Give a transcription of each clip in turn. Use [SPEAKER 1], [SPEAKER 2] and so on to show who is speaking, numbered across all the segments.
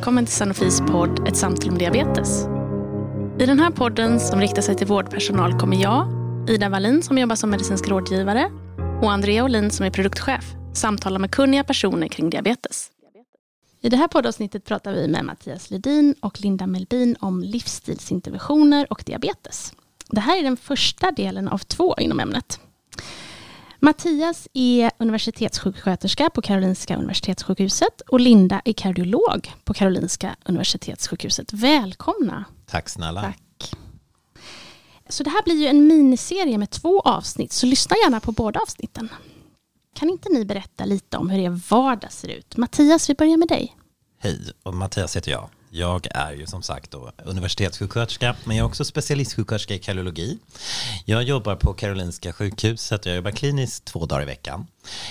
[SPEAKER 1] välkommen till Sanofis podd Ett samtal om diabetes. I den här podden som riktar sig till vårdpersonal kommer jag, Ida Wallin som jobbar som medicinsk rådgivare och Andrea Olin som är produktchef samtala med kunniga personer kring diabetes. I det här poddavsnittet pratar vi med Mattias Ledin och Linda Melbin om livsstilsinterventioner och diabetes. Det här är den första delen av två inom ämnet. Mattias är universitetssjuksköterska på Karolinska Universitetssjukhuset och Linda är kardiolog på Karolinska Universitetssjukhuset. Välkomna!
[SPEAKER 2] Tack snälla.
[SPEAKER 1] Tack. Så det här blir ju en miniserie med två avsnitt, så lyssna gärna på båda avsnitten. Kan inte ni berätta lite om hur er vardag ser ut? Mattias, vi börjar med dig.
[SPEAKER 2] Hej, och Mattias heter jag. Jag är ju som sagt då universitetssjuksköterska, men jag är också specialistsjuksköterska i kardiologi. Jag jobbar på Karolinska sjukhuset, jag jobbar kliniskt två dagar i veckan.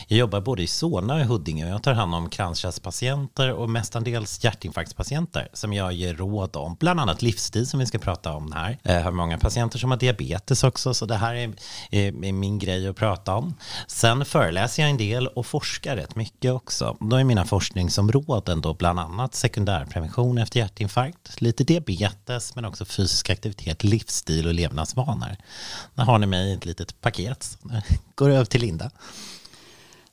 [SPEAKER 2] Jag jobbar både i Solna och i Huddinge och jag tar hand om kranskärlspatienter och mestadels hjärtinfarktspatienter som jag ger råd om, bland annat livsstil som vi ska prata om här. Jag har många patienter som har diabetes också, så det här är, är, är min grej att prata om. Sen föreläser jag en del och forskar rätt mycket också. Då är mina forskningsområden då bland annat sekundärprevention efter hjärtinfarkt, lite diabetes men också fysisk aktivitet, livsstil och levnadsvanor. Där har ni mig i ett litet paket. Går över till Linda.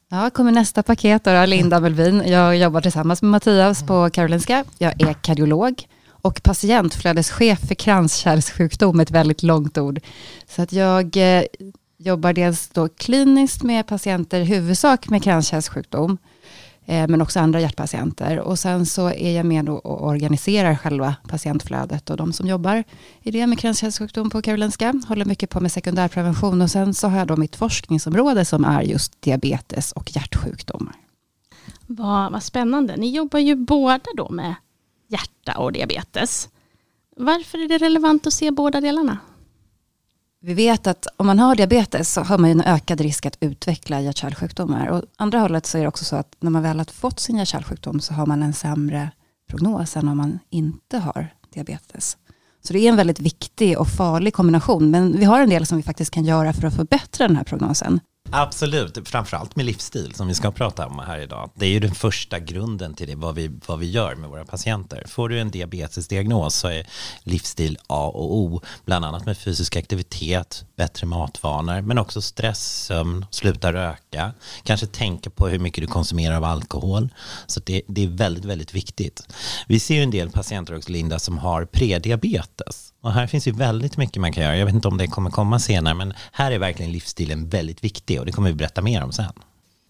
[SPEAKER 3] Ja, kommer nästa paket då, Linda Melvin. Jag jobbar tillsammans med Mattias på Karolinska. Jag är kardiolog och patientflödeschef för kranskärlssjukdom, ett väldigt långt ord. Så att jag eh, jobbar dels då kliniskt med patienter, huvudsak med kranskärlssjukdom, Eh, men också andra hjärtpatienter. Och sen så är jag med och organiserar själva patientflödet och de som jobbar i det med kranskärlssjukdom på Karolinska håller mycket på med sekundärprevention och sen så har jag då mitt forskningsområde som är just diabetes och hjärtsjukdomar.
[SPEAKER 1] Vad, vad spännande. Ni jobbar ju båda då med hjärta och diabetes. Varför är det relevant att se båda delarna?
[SPEAKER 3] Vi vet att om man har diabetes så har man en ökad risk att utveckla hjärt-kärlsjukdomar. Och andra hållet så är det också så att när man väl har fått sin hjärt-kärlsjukdom så har man en sämre prognos än om man inte har diabetes. Så det är en väldigt viktig och farlig kombination. Men vi har en del som vi faktiskt kan göra för att förbättra den här prognosen.
[SPEAKER 2] Absolut, framförallt med livsstil som vi ska prata om här idag. Det är ju den första grunden till det, vad vi, vad vi gör med våra patienter. Får du en diabetesdiagnos så är livsstil A och O, bland annat med fysisk aktivitet, bättre matvanor, men också stress, sömn, sluta röka, kanske tänka på hur mycket du konsumerar av alkohol. Så det, det är väldigt, väldigt viktigt. Vi ser ju en del patienter också, Linda, som har prediabetes. Och här finns ju väldigt mycket man kan göra. Jag vet inte om det kommer komma senare, men här är verkligen livsstilen väldigt viktig och det kommer vi berätta mer om sen.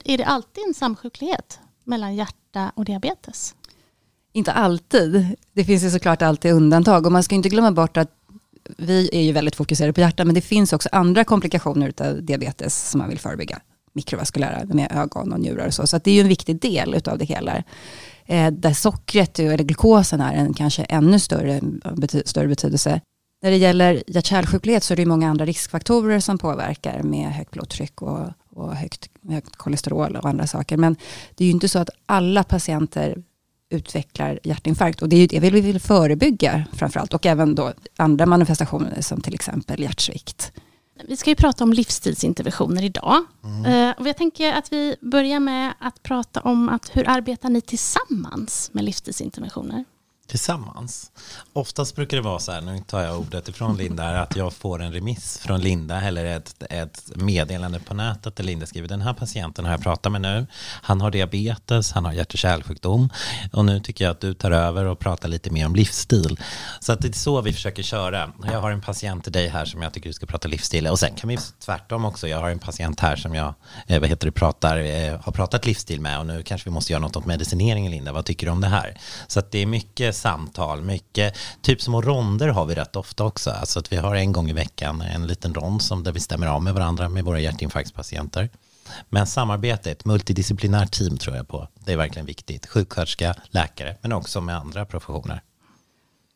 [SPEAKER 1] Är det alltid en samsjuklighet mellan hjärta och diabetes?
[SPEAKER 3] Inte alltid. Det finns ju såklart alltid undantag och man ska inte glömma bort att vi är ju väldigt fokuserade på hjärta, men det finns också andra komplikationer av diabetes som man vill förebygga. Mikrovaskulära med ögon och njurar och så. Så det är ju en viktig del av det hela. Eh, där sockret, eller glukosen, är en kanske ännu större, bety större betydelse. När det gäller hjärt-kärlsjuklighet så är det många andra riskfaktorer som påverkar med högt blodtryck och, och högt, högt kolesterol och andra saker. Men det är ju inte så att alla patienter utvecklar hjärtinfarkt. Och det är ju det vi vill förebygga framförallt. Och även då andra manifestationer som till exempel hjärtsvikt.
[SPEAKER 1] Vi ska ju prata om livsstilsinterventioner idag. Mm. och jag tänker att vi börjar med att prata om att hur arbetar ni tillsammans med livsstilsinterventioner?
[SPEAKER 2] Tillsammans. Oftast brukar det vara så här, nu tar jag ordet ifrån Linda, att jag får en remiss från Linda eller ett, ett meddelande på nätet där Linda skriver den här patienten har jag pratat med nu. Han har diabetes, han har hjärt och kärlsjukdom och nu tycker jag att du tar över och pratar lite mer om livsstil. Så att det är så vi försöker köra. Jag har en patient till dig här som jag tycker du ska prata livsstil och sen kan vi tvärtom också. Jag har en patient här som jag eh, vad heter det, pratar, eh, har pratat livsstil med och nu kanske vi måste göra något åt medicineringen Linda. Vad tycker du om det här? Så att det är mycket samtal, mycket, typ små ronder har vi rätt ofta också. Alltså att vi har en gång i veckan en liten rond som där vi stämmer av med varandra med våra hjärtinfarktspatienter. Men samarbete, ett multidisciplinärt team tror jag på. Det är verkligen viktigt. Sjuksköterska, läkare, men också med andra professioner.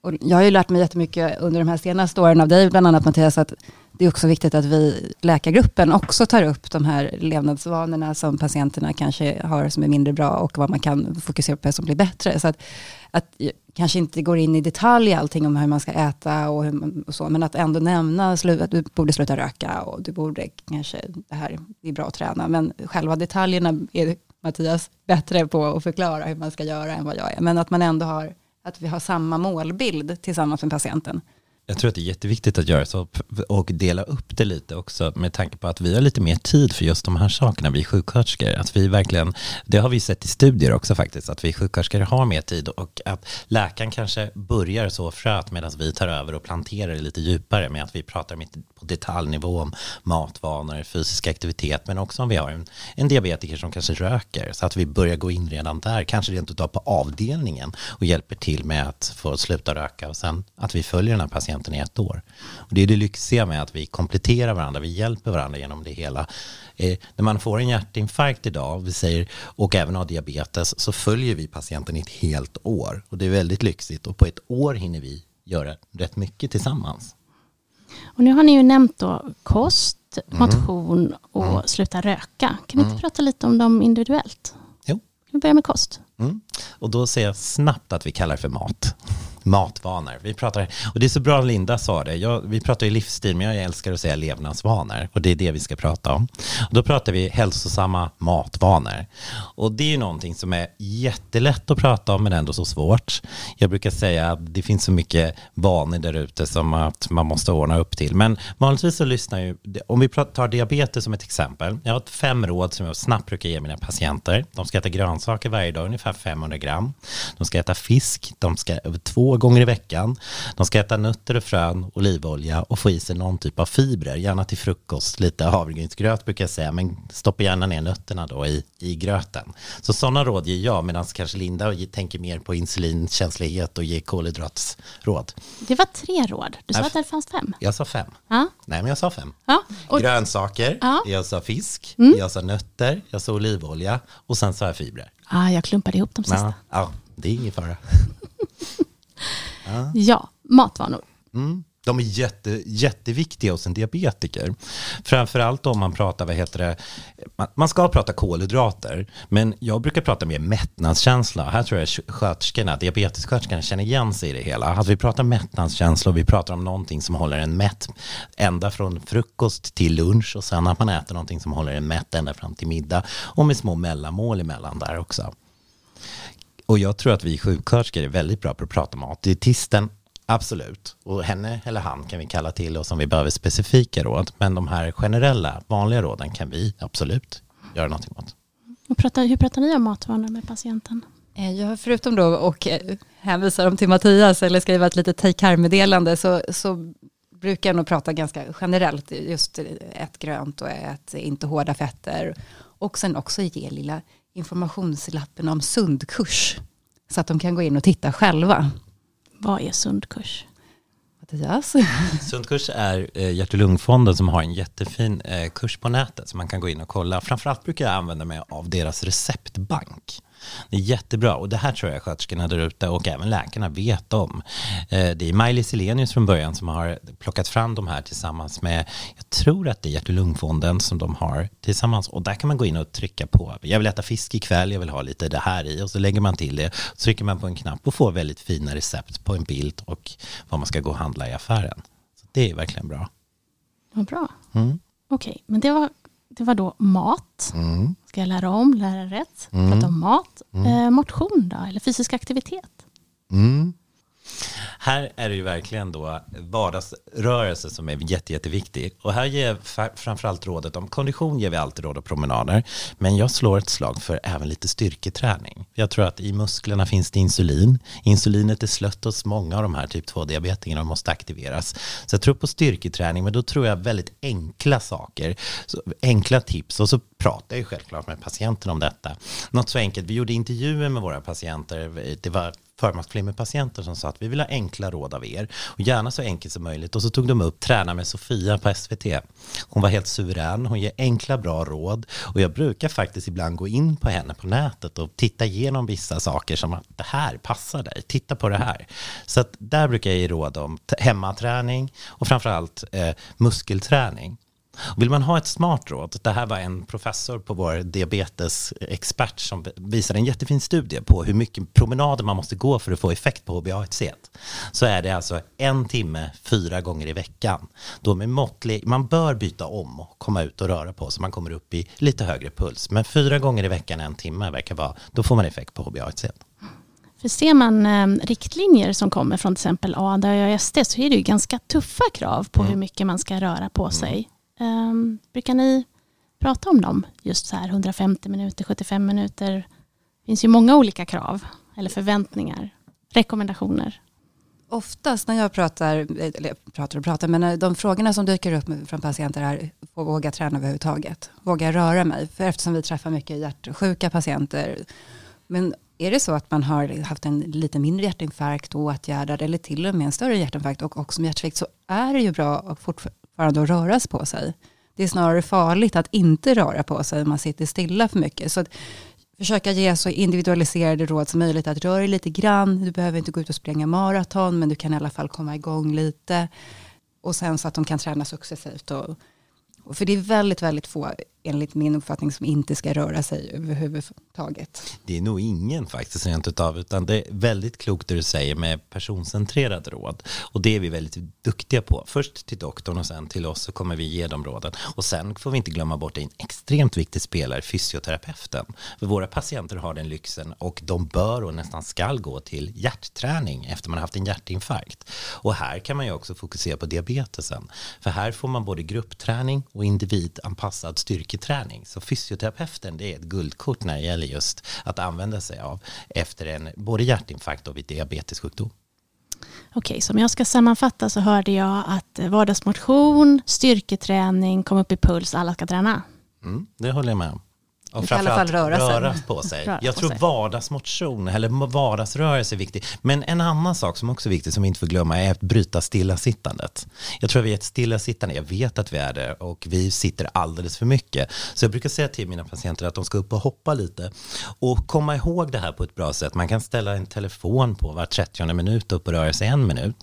[SPEAKER 3] Och jag har ju lärt mig jättemycket under de här senaste åren av dig, bland annat Mattias, att det är också viktigt att vi, läkargruppen, också tar upp de här levnadsvanorna som patienterna kanske har som är mindre bra och vad man kan fokusera på som blir bättre. Så att, att kanske inte går in i detalj allting om hur man ska äta och, hur, och så, men att ändå nämna att du borde sluta röka och du borde kanske, det här det är bra att träna, men själva detaljerna är Mattias bättre på att förklara hur man ska göra än vad jag är. Men att man ändå har, att vi har samma målbild tillsammans med patienten.
[SPEAKER 2] Jag tror att det är jätteviktigt att göra så och dela upp det lite också med tanke på att vi har lite mer tid för just de här sakerna, vi sjuksköterskor. Att vi verkligen, det har vi sett i studier också faktiskt, att vi sjuksköterskor har mer tid och att läkaren kanske börjar så fröet medan vi tar över och planterar det lite djupare med att vi pratar på detaljnivå om matvanor, fysisk aktivitet, men också om vi har en, en diabetiker som kanske röker, så att vi börjar gå in redan där, kanske rent utav på avdelningen och hjälper till med att få sluta röka och sen att vi följer den här patienten patienten i ett år. Och det är det lyxiga med att vi kompletterar varandra, vi hjälper varandra genom det hela. Eh, när man får en hjärtinfarkt idag, vi säger, och även har diabetes, så följer vi patienten i ett helt år. Och det är väldigt lyxigt och på ett år hinner vi göra rätt mycket tillsammans.
[SPEAKER 1] Och nu har ni ju nämnt då kost, mm. motion och mm. sluta röka. Kan vi inte mm. prata lite om dem individuellt?
[SPEAKER 2] Jo.
[SPEAKER 1] Vi börjar med kost.
[SPEAKER 2] Mm. Och då säger jag snabbt att vi kallar det för mat matvanor. Vi pratar, och det är så bra Linda sa det, jag, vi pratar ju livsstil men jag älskar att säga levnadsvanor och det är det vi ska prata om. Och då pratar vi hälsosamma matvanor. Och det är ju någonting som är jättelätt att prata om men ändå så svårt. Jag brukar säga att det finns så mycket vanor där ute som att man måste ordna upp till. Men vanligtvis så lyssnar ju, om vi tar diabetes som ett exempel, jag har fem råd som jag snabbt brukar ge mina patienter. De ska äta grönsaker varje dag, ungefär 500 gram. De ska äta fisk, de ska två två gånger i veckan. De ska äta nötter och frön, olivolja och få i sig någon typ av fibrer, gärna till frukost, lite havregrynsgröt brukar jag säga, men stoppa gärna ner nötterna då i, i gröten. Så sådana råd ger jag, medan kanske Linda tänker mer på insulinkänslighet och ger kolhydratsråd.
[SPEAKER 1] Det var tre råd, du sa att det fanns fem.
[SPEAKER 2] Jag sa fem.
[SPEAKER 1] Ja.
[SPEAKER 2] Nej, men jag sa fem.
[SPEAKER 1] Ja.
[SPEAKER 2] Och... Grönsaker, ja. jag sa fisk,
[SPEAKER 1] mm.
[SPEAKER 2] jag sa nötter, jag sa olivolja och sen sa jag fibrer.
[SPEAKER 1] Ah, jag klumpade ihop de sista.
[SPEAKER 2] Ja, ja det är ingen fara.
[SPEAKER 1] Ja, ja matvanor.
[SPEAKER 2] Mm. De är jätte, jätteviktiga hos en diabetiker. Framförallt om man pratar, vad heter det, man ska prata kolhydrater, men jag brukar prata mer mättnadskänsla. Här tror jag sköterskorna, diabetessköterskorna känner igen sig i det hela. Att vi pratar mättnadskänsla och vi pratar om någonting som håller en mätt ända från frukost till lunch och sen att man äter någonting som håller en mätt ända fram till middag och med små mellanmål emellan där också. Och jag tror att vi sjuksköterskor är väldigt bra på att prata mat. Dietisten, absolut. Och henne eller han kan vi kalla till oss om vi behöver specifika råd. Men de här generella, vanliga råden kan vi absolut göra någonting åt.
[SPEAKER 1] Och pratar, hur pratar ni om matvanor med patienten?
[SPEAKER 3] Eh, ja, förutom då och eh, hänvisa dem till Mattias eller skriva ett litet take meddelande så, så brukar jag nog prata ganska generellt, just ett grönt och ett inte hårda fetter. Och sen också ge lilla informationslappen om sundkurs. Så att de kan gå in och titta själva.
[SPEAKER 1] Vad är sundkurs?
[SPEAKER 3] Mattias?
[SPEAKER 2] Sundkurs är eh, hjärt och lungfonden som har en jättefin eh, kurs på nätet som man kan gå in och kolla. Framförallt brukar jag använda mig av deras receptbank. Det är jättebra och det här tror jag sköterskorna där ute och även läkarna vet om. Eh, det är Maj-Lis Selenius från början som har plockat fram de här tillsammans med, jag tror att det är hjärt och lungfonden som de har tillsammans och där kan man gå in och trycka på, jag vill äta fisk ikväll, jag vill ha lite det här i och så lägger man till det, så trycker man på en knapp och får väldigt fina recept på en bild och vad man ska gå och handla i affären. Så det är verkligen bra.
[SPEAKER 1] Vad bra.
[SPEAKER 2] Mm.
[SPEAKER 1] Okej, okay, men det var det var då mat.
[SPEAKER 2] Mm.
[SPEAKER 1] Ska jag lära om, lära rätt?
[SPEAKER 2] Mm.
[SPEAKER 1] Prata om mat.
[SPEAKER 2] Mm.
[SPEAKER 1] Eh, motion då, eller fysisk aktivitet?
[SPEAKER 2] Mm. Här är det ju verkligen då vardagsrörelse som är jätte, jätteviktig. Och här ger jag framförallt rådet om kondition ger vi alltid råd och promenader. Men jag slår ett slag för även lite styrketräning. Jag tror att i musklerna finns det insulin. Insulinet är slött hos många av de här typ 2-diabetikerna och måste aktiveras. Så jag tror på styrketräning, men då tror jag väldigt enkla saker. Så enkla tips och så pratar jag ju självklart med patienten om detta. Något så enkelt, vi gjorde intervjuer med våra patienter. Det var förmaksflimmerpatienter som sa att vi vill ha enkla råd av er och gärna så enkelt som möjligt. Och så tog de upp Träna med Sofia på SVT. Hon var helt suverän, hon ger enkla bra råd och jag brukar faktiskt ibland gå in på henne på nätet och titta igenom vissa saker som att det här passar dig, titta på det här. Så att där brukar jag ge råd om hemmaträning och framförallt eh, muskelträning. Vill man ha ett smart råd, det här var en professor på vår diabetesexpert som visade en jättefin studie på hur mycket promenader man måste gå för att få effekt på HbA1c. Så är det alltså en timme fyra gånger i veckan. Då med måttlig, man bör byta om och komma ut och röra på så man kommer upp i lite högre puls. Men fyra gånger i veckan en timme verkar vara, då får man effekt på HbA1c.
[SPEAKER 1] För ser man eh, riktlinjer som kommer från till exempel ADA och SD så är det ju ganska tuffa krav på mm. hur mycket man ska röra på mm. sig. Um, brukar ni prata om dem? Just så här 150 minuter, 75 minuter. Det finns ju många olika krav eller förväntningar, rekommendationer.
[SPEAKER 3] Oftast när jag pratar, eller pratar och pratar, men eh, de frågorna som dyker upp från patienter är, våga träna överhuvudtaget? Våga röra mig? För eftersom vi träffar mycket hjärtsjuka patienter. Men är det så att man har haft en lite mindre hjärtinfarkt och åtgärdad eller till och med en större hjärtinfarkt och också med hjärtsvikt så är det ju bra att fortfarande att röra på sig. Det är snarare farligt att inte röra på sig om man sitter stilla för mycket. Så att försöka ge så individualiserade råd som möjligt. Att röra dig lite grann, du behöver inte gå ut och springa maraton, men du kan i alla fall komma igång lite. Och sen så att de kan träna successivt. Och, och för det är väldigt, väldigt få enligt min uppfattning som inte ska röra sig överhuvudtaget.
[SPEAKER 2] Det är nog ingen faktiskt rent utav, utan det är väldigt klokt det du säger med personcentrerade råd. Och det är vi väldigt duktiga på. Först till doktorn och sen till oss så kommer vi ge dem råden. Och sen får vi inte glömma bort en extremt viktig spelare, fysioterapeuten. För våra patienter har den lyxen och de bör och nästan skall gå till hjärtträning efter man har haft en hjärtinfarkt. Och här kan man ju också fokusera på diabetesen. För här får man både gruppträning och individanpassad styrka styrketräning. Så fysioterapeuten det är ett guldkort när det gäller just att använda sig av efter en både hjärtinfarkt och vid diabetessjukdom.
[SPEAKER 1] Okej, så om jag ska sammanfatta så hörde jag att vardagsmotion, styrketräning, komma upp i puls, alla ska träna.
[SPEAKER 2] Mm, det håller jag med om.
[SPEAKER 3] Och I alla fall röra sig.
[SPEAKER 2] Röra på sig. Röra jag på tror sig. vardagsmotion eller vardagsrörelse är viktigt. Men en annan sak som också är viktig som vi inte får glömma är att bryta stillasittandet. Jag tror att vi är ett stillasittande, jag vet att vi är det och vi sitter alldeles för mycket. Så jag brukar säga till mina patienter att de ska upp och hoppa lite och komma ihåg det här på ett bra sätt. Man kan ställa en telefon på var 30 minut upp och röra sig en minut.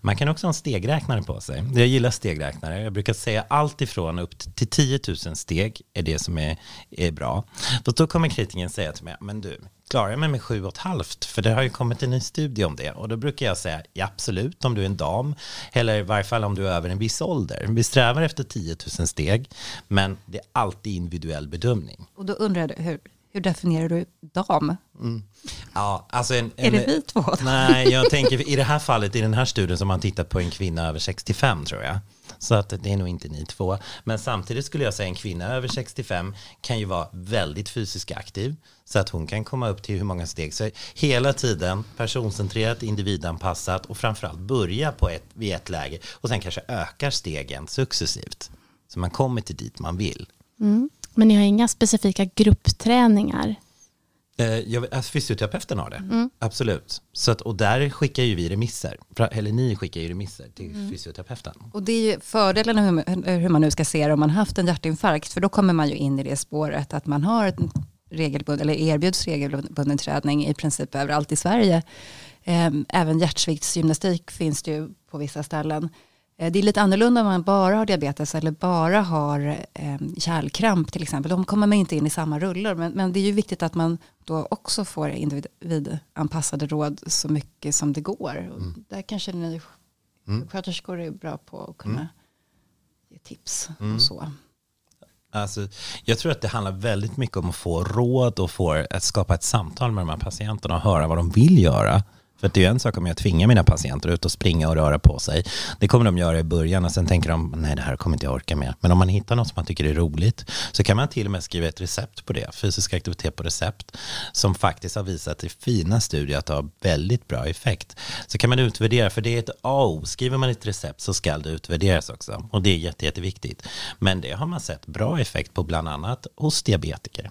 [SPEAKER 2] Man kan också ha en stegräknare på sig. Jag gillar stegräknare. Jag brukar säga allt ifrån upp till 10 000 steg är det som är, är bra bra. Då, då kommer kritiken säga till mig, men du, klarar jag mig med sju och ett halvt? För det har ju kommit en ny studie om det. Och då brukar jag säga, ja, absolut, om du är en dam, eller i varje fall om du är över en viss ålder. Vi strävar efter 10 000 steg, men det är alltid individuell bedömning.
[SPEAKER 3] Och då undrar jag, hur, hur definierar du dam? Mm.
[SPEAKER 2] Ja, alltså en,
[SPEAKER 3] en, är det vi två?
[SPEAKER 2] Nej, jag tänker i det här fallet, i den här studien som man tittat på en kvinna över 65 tror jag. Så att det är nog inte ni två. Men samtidigt skulle jag säga en kvinna över 65 kan ju vara väldigt fysiskt aktiv. Så att hon kan komma upp till hur många steg. Så hela tiden personcentrerat, individanpassat och framförallt börja på ett, vid ett läge och sen kanske ökar stegen successivt. Så man kommer till dit man vill.
[SPEAKER 1] Mm. Men ni har inga specifika gruppträningar?
[SPEAKER 2] Eh, jag, alltså fysioterapeuten har det, mm. absolut. Så att, och där skickar ju vi remisser, eller ni skickar ju remisser till mm. fysioterapeuten.
[SPEAKER 3] Och det är ju fördelen hur, hur man nu ska se det om man haft en hjärtinfarkt, för då kommer man ju in i det spåret att man har regelbund, eller erbjuds regelbunden träning i princip överallt i Sverige. Ehm, även hjärtsviktsgymnastik finns det ju på vissa ställen. Eh, det är lite annorlunda om man bara har diabetes eller bara har eh, kärlkramp till exempel. De kommer man inte in i samma rullor. Men, men det är ju viktigt att man då också får individanpassade råd så mycket som det går. Mm. där kanske ni mm. sköterskor är bra på att kunna mm. ge tips mm. och så.
[SPEAKER 2] Alltså, jag tror att det handlar väldigt mycket om att få råd och få att skapa ett samtal med de här patienterna och höra vad de vill göra. För det är ju en sak om jag tvingar mina patienter ut och springa och röra på sig. Det kommer de göra i början och sen tänker de, nej det här kommer inte jag orka med. Men om man hittar något som man tycker är roligt så kan man till och med skriva ett recept på det, fysisk aktivitet på recept, som faktiskt har visat i fina studier att det har väldigt bra effekt. Så kan man utvärdera, för det är ett A och Skriver man ett recept så ska det utvärderas också. Och det är jätte, jätteviktigt. Men det har man sett bra effekt på bland annat hos diabetiker.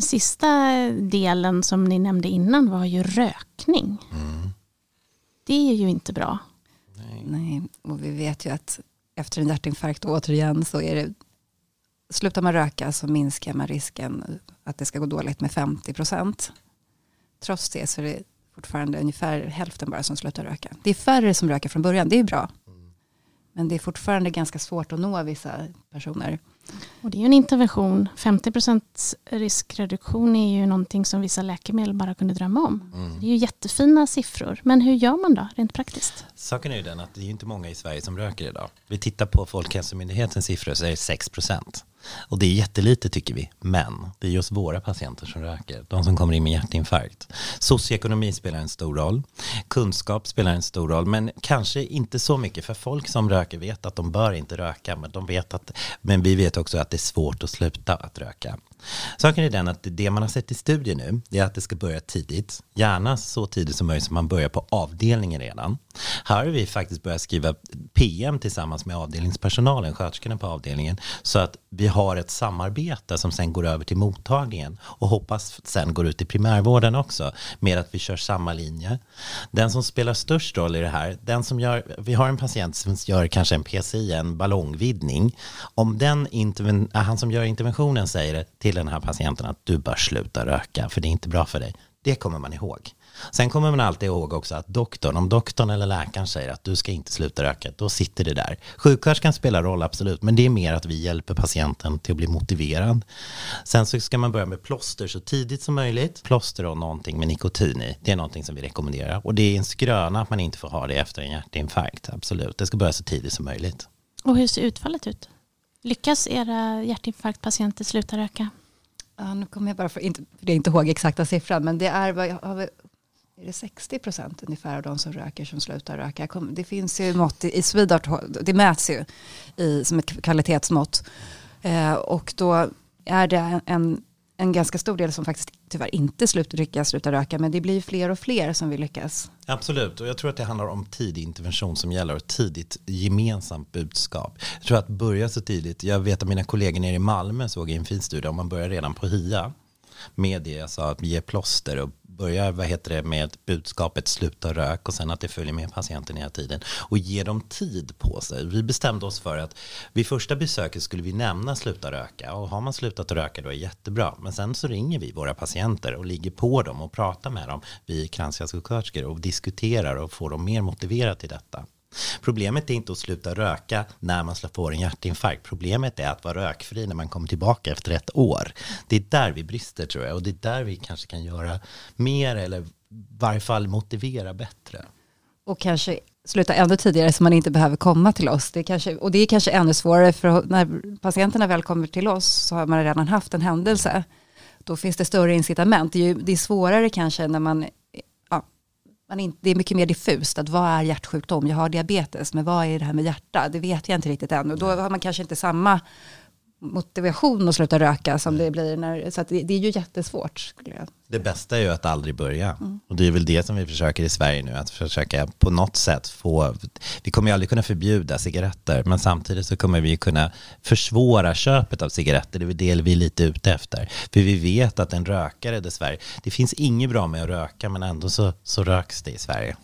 [SPEAKER 1] Den sista delen som ni nämnde innan var ju rökning.
[SPEAKER 2] Mm.
[SPEAKER 1] Det är ju inte bra.
[SPEAKER 2] Nej.
[SPEAKER 3] Nej, och vi vet ju att efter en hjärtinfarkt återigen så är det slutar man röka så minskar man risken att det ska gå dåligt med 50 procent. Trots det så är det fortfarande ungefär hälften bara som slutar röka. Det är färre som röker från början, det är bra. Men det är fortfarande ganska svårt att nå vissa personer.
[SPEAKER 1] Och det är ju en intervention. 50% riskreduktion är ju någonting som vissa läkemedel bara kunde drömma om.
[SPEAKER 2] Mm.
[SPEAKER 1] Det är ju jättefina siffror. Men hur gör man då, rent praktiskt?
[SPEAKER 2] Saken är ju den att det är inte många i Sverige som röker idag. Vi tittar på Folkhälsomyndighetens siffror så är det 6 procent. Och det är jättelite tycker vi, men det är just våra patienter som röker, de som kommer in med hjärtinfarkt. Socioekonomi spelar en stor roll, kunskap spelar en stor roll, men kanske inte så mycket för folk som röker vet att de bör inte röka, men, de vet att, men vi vet också att det är svårt att sluta att röka. Saken är den att det man har sett i studier nu är att det ska börja tidigt. Gärna så tidigt som möjligt så man börjar på avdelningen redan. Här har vi faktiskt börjat skriva PM tillsammans med avdelningspersonalen, sköterskorna på avdelningen. Så att vi har ett samarbete som sen går över till mottagningen och hoppas sen går ut i primärvården också med att vi kör samma linje. Den som spelar störst roll i det här, den som gör, vi har en patient som gör kanske en PCI, en ballongvidgning. Om den interven, han som gör interventionen säger till till den här patienten att du bör sluta röka för det är inte bra för dig. Det kommer man ihåg. Sen kommer man alltid ihåg också att doktorn, om doktorn eller läkaren säger att du ska inte sluta röka, då sitter det där. Sjuksköterskan spelar roll, absolut, men det är mer att vi hjälper patienten till att bli motiverad. Sen så ska man börja med plåster så tidigt som möjligt. Plåster och någonting med nikotin i, det är någonting som vi rekommenderar. Och det är en skröna att man inte får ha det efter en hjärtinfarkt, absolut. Det ska börja så tidigt som möjligt.
[SPEAKER 1] Och hur ser utfallet ut? Lyckas era hjärtinfarktpatienter sluta röka?
[SPEAKER 3] Ja, nu kommer jag bara för, inte, för det är inte ihåg exakta siffran, men det är, vad jag har vi- är det 60 procent ungefär av de som röker som slutar röka. Det finns ju mått i, i Swedart, det mäts ju i, som ett kvalitetsmått. Eh, och då är det en, en en ganska stor del som faktiskt tyvärr inte slut, lyckas sluta röka, men det blir fler och fler som vill lyckas.
[SPEAKER 2] Absolut, och jag tror att det handlar om tidig intervention som gäller och tidigt gemensamt budskap. Jag tror att börja så tidigt, jag vet att mina kollegor nere i Malmö såg i en fin studie om man börjar redan på HIA med det jag sa, att ge plåster och börja vad heter det, med budskapet sluta rök och sen att det följer med patienten hela tiden och ge dem tid på sig. Vi bestämde oss för att vid första besöket skulle vi nämna sluta röka och har man slutat röka då är det jättebra. Men sen så ringer vi våra patienter och ligger på dem och pratar med dem, vi kranskärlssjuksköterskor och diskuterar och får dem mer motiverade till detta. Problemet är inte att sluta röka när man får en hjärtinfarkt. Problemet är att vara rökfri när man kommer tillbaka efter ett år. Det är där vi brister tror jag och det är där vi kanske kan göra mer eller i varje fall motivera bättre.
[SPEAKER 3] Och kanske sluta ännu tidigare så man inte behöver komma till oss. Det kanske, och det är kanske ännu svårare för när patienterna väl kommer till oss så har man redan haft en händelse. Då finns det större incitament. Det är, ju, det är svårare kanske när man, man inte, det är mycket mer diffust. Att vad är hjärtsjukdom? Jag har diabetes, men vad är det här med hjärta? Det vet jag inte riktigt än. Och då har man kanske inte samma motivation att sluta röka som det blir när, så att det, det är ju jättesvårt. Skulle jag.
[SPEAKER 2] Det bästa är ju att aldrig börja. Och det är väl det som vi försöker i Sverige nu, att försöka på något sätt få, vi kommer ju aldrig kunna förbjuda cigaretter, men samtidigt så kommer vi kunna försvåra köpet av cigaretter, det är väl det vi är lite ute efter. För vi vet att en rökare dessvärre, det finns inget bra med att röka, men ändå så, så röks det i Sverige.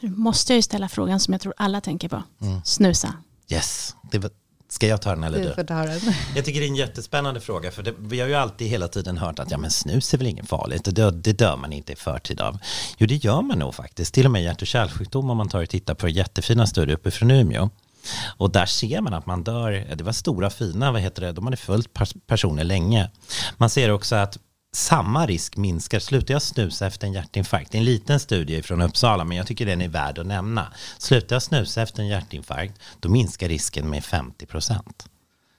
[SPEAKER 1] Nu måste jag ju ställa frågan som jag tror alla tänker på.
[SPEAKER 2] Mm.
[SPEAKER 1] Snusa.
[SPEAKER 2] Yes, det var, ska jag ta den eller
[SPEAKER 3] Du
[SPEAKER 2] du?
[SPEAKER 3] får ta den.
[SPEAKER 2] Jag tycker det är en jättespännande fråga för det, vi har ju alltid hela tiden hört att ja, men snus är väl inget farligt, det det dör man inte i förtid av. Jo det gör man nog faktiskt, till och med hjärt och kärlsjukdom om man tar och tittar på jättefina studier uppe från Umeå. Och där ser man att man dör, det var stora fina, vad heter det, de hade följt pers- personer länge. Man ser också att samma risk minskar. Slutar jag snusa efter en hjärtinfarkt? Det är en liten studie från Uppsala, men jag tycker den är värd att nämna. Slutar jag snusa efter en hjärtinfarkt, då minskar risken med 50 procent.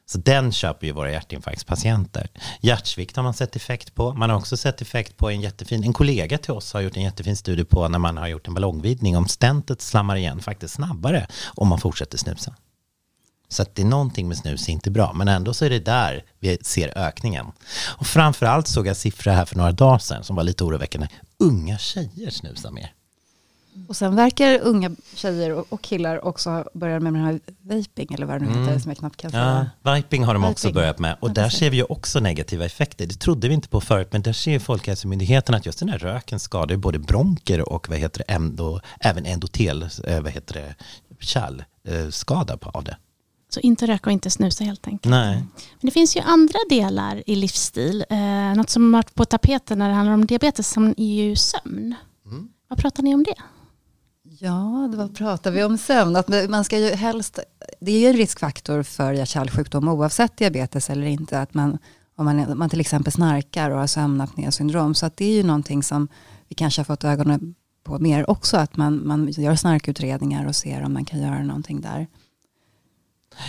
[SPEAKER 2] Så den köper ju våra hjärtinfarktspatienter. Hjärtsvikt har man sett effekt på. Man har också sett effekt på en jättefin, en kollega till oss har gjort en jättefin studie på när man har gjort en ballongvidning om stentet slammar igen faktiskt snabbare om man fortsätter snusa. Så att det är någonting med snus är inte bra, men ändå så är det där vi ser ökningen. Och framförallt såg jag siffror här för några dagar sedan som var lite oroväckande. Unga tjejer snusar mer.
[SPEAKER 3] Och sen verkar unga tjejer och, killar också börja med den här vaping, eller vad det nu heter,
[SPEAKER 2] Mm.
[SPEAKER 3] som jag knappt kan säga.
[SPEAKER 2] Ja, viping har de också
[SPEAKER 3] Viping.
[SPEAKER 2] börjat med. Och
[SPEAKER 3] Ja,
[SPEAKER 2] där ser vi ju också negativa effekter. Det trodde vi inte på förut, men där ser ju Folkhälsomyndigheten att just den här röken skadar både bronker och vad heter det, endo, även endotel, eh, vad heter det, kärlskada av det.
[SPEAKER 1] Så inte röka och inte snusa helt enkelt.
[SPEAKER 2] Nej.
[SPEAKER 1] Men det finns ju andra delar i livsstil. Eh, något som har varit på tapeten när det handlar om diabetes som är ju sömn.
[SPEAKER 2] Mm.
[SPEAKER 1] Vad pratar ni om det?
[SPEAKER 3] Ja, det vad pratar vi om sömn? Att man ska ju helst, det är ju en riskfaktor för hjärt-kärlsjukdom oavsett diabetes eller inte. Att man, om man, man till exempel snarkar och har sömnapnésyndrom. Så att det är ju någonting som vi kanske har fått ögonen på mer också. Att man, man gör snarkutredningar och ser om man kan göra någonting där.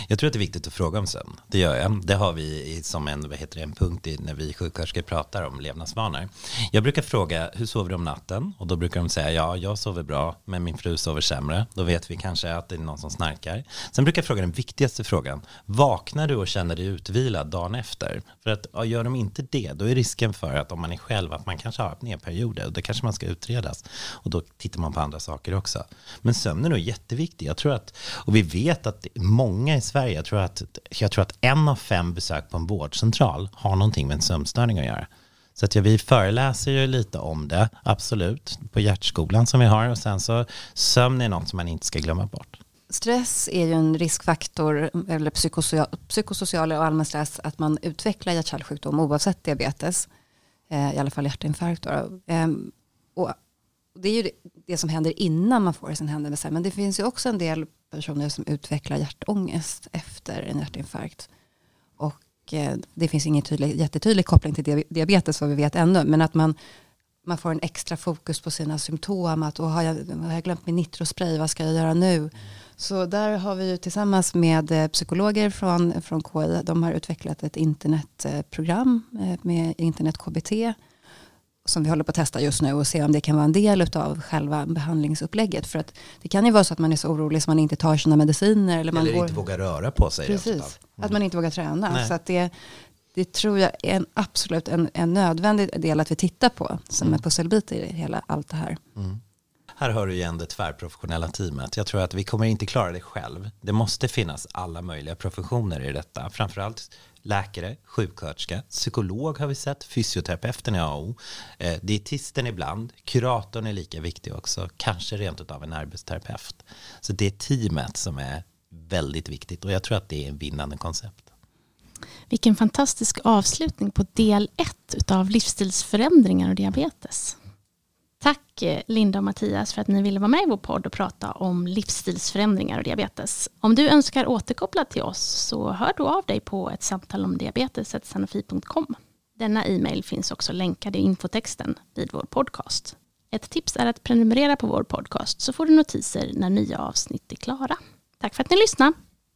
[SPEAKER 2] Jag tror att det är viktigt att fråga om sömn. Det gör jag. Det har vi som en, vad heter det, en punkt i, när vi sjuksköterskor pratar om levnadsvanor. Jag brukar fråga, hur sover du om natten? Och då brukar de säga, ja, jag sover bra, men min fru sover sämre. Då vet vi kanske att det är någon som snarkar. Sen brukar jag fråga den viktigaste frågan, vaknar du och känner dig utvilad dagen efter? För att ja, gör de inte det, då är risken för att om man är själv, att man kanske har apnéperioder, och det kanske man ska utredas. Och då tittar man på andra saker också. Men sömnen är jätteviktig. Jag tror att, och vi vet att många i Sverige, jag tror, att, jag tror att en av fem besök på en vårdcentral har någonting med en sömnstörning att göra. Så att ja, vi föreläser ju lite om det, absolut, på hjärtskolan som vi har. Och sen så sömn är något som man inte ska glömma bort.
[SPEAKER 3] Stress är ju en riskfaktor, eller psykosocial, psykosocial och allmän stress, att man utvecklar hjärt-kärlsjukdom oavsett diabetes. Eh, I alla fall hjärtinfarkt. Då. Eh, och det är ju det, det som händer innan man får sin händelse. Men det finns ju också en del personer som utvecklar hjärtångest efter en hjärtinfarkt. Och eh, det finns ingen tydlig, jättetydlig koppling till diabetes vad vi vet ännu. Men att man, man får en extra fokus på sina symptom. Att har, jag, har jag glömt min nitrospray, vad ska jag göra nu? Så där har vi ju tillsammans med eh, psykologer från, från KI, de har utvecklat ett internetprogram eh, med internet KBT som vi håller på att testa just nu och se om det kan vara en del av själva behandlingsupplägget. För att det kan ju vara så att man är så orolig så man inte tar sina mediciner. Eller, man
[SPEAKER 2] Eller
[SPEAKER 3] går,
[SPEAKER 2] inte vågar röra på sig.
[SPEAKER 3] Precis,
[SPEAKER 2] utav.
[SPEAKER 3] att man inte vågar träna.
[SPEAKER 2] Nej.
[SPEAKER 3] Så att det, det tror jag är en absolut en, en nödvändig del att vi tittar på som en pusselbit i hela allt det här.
[SPEAKER 2] Här har du igen det tvärprofessionella teamet. Jag tror att vi kommer inte klara det själv. Det måste finnas alla möjliga professioner i detta. Framförallt läkare, sjuksköterska, psykolog har vi sett, fysioterapeuten är A och O, eh, dietisten ibland, kuratorn är lika viktig också, kanske rent utav en arbetsterapeut. Så det är teamet som är väldigt viktigt och jag tror att det är en vinnande koncept.
[SPEAKER 1] Vilken fantastisk avslutning på del ett av livsstilsförändringar och diabetes. Tack eh, Linda och Mattias för att ni ville vara med i vår podd och prata om livsstilsförändringar och diabetes. Om du önskar återkoppla till oss så hör då av dig på ett samtal om diabetes.sanofi.com. Denna e-mail finns också länkad i infotexten vid vår podcast. Ett tips är att prenumerera på vår podcast så får du notiser när nya avsnitt är klara. Tack för att ni lyssnade.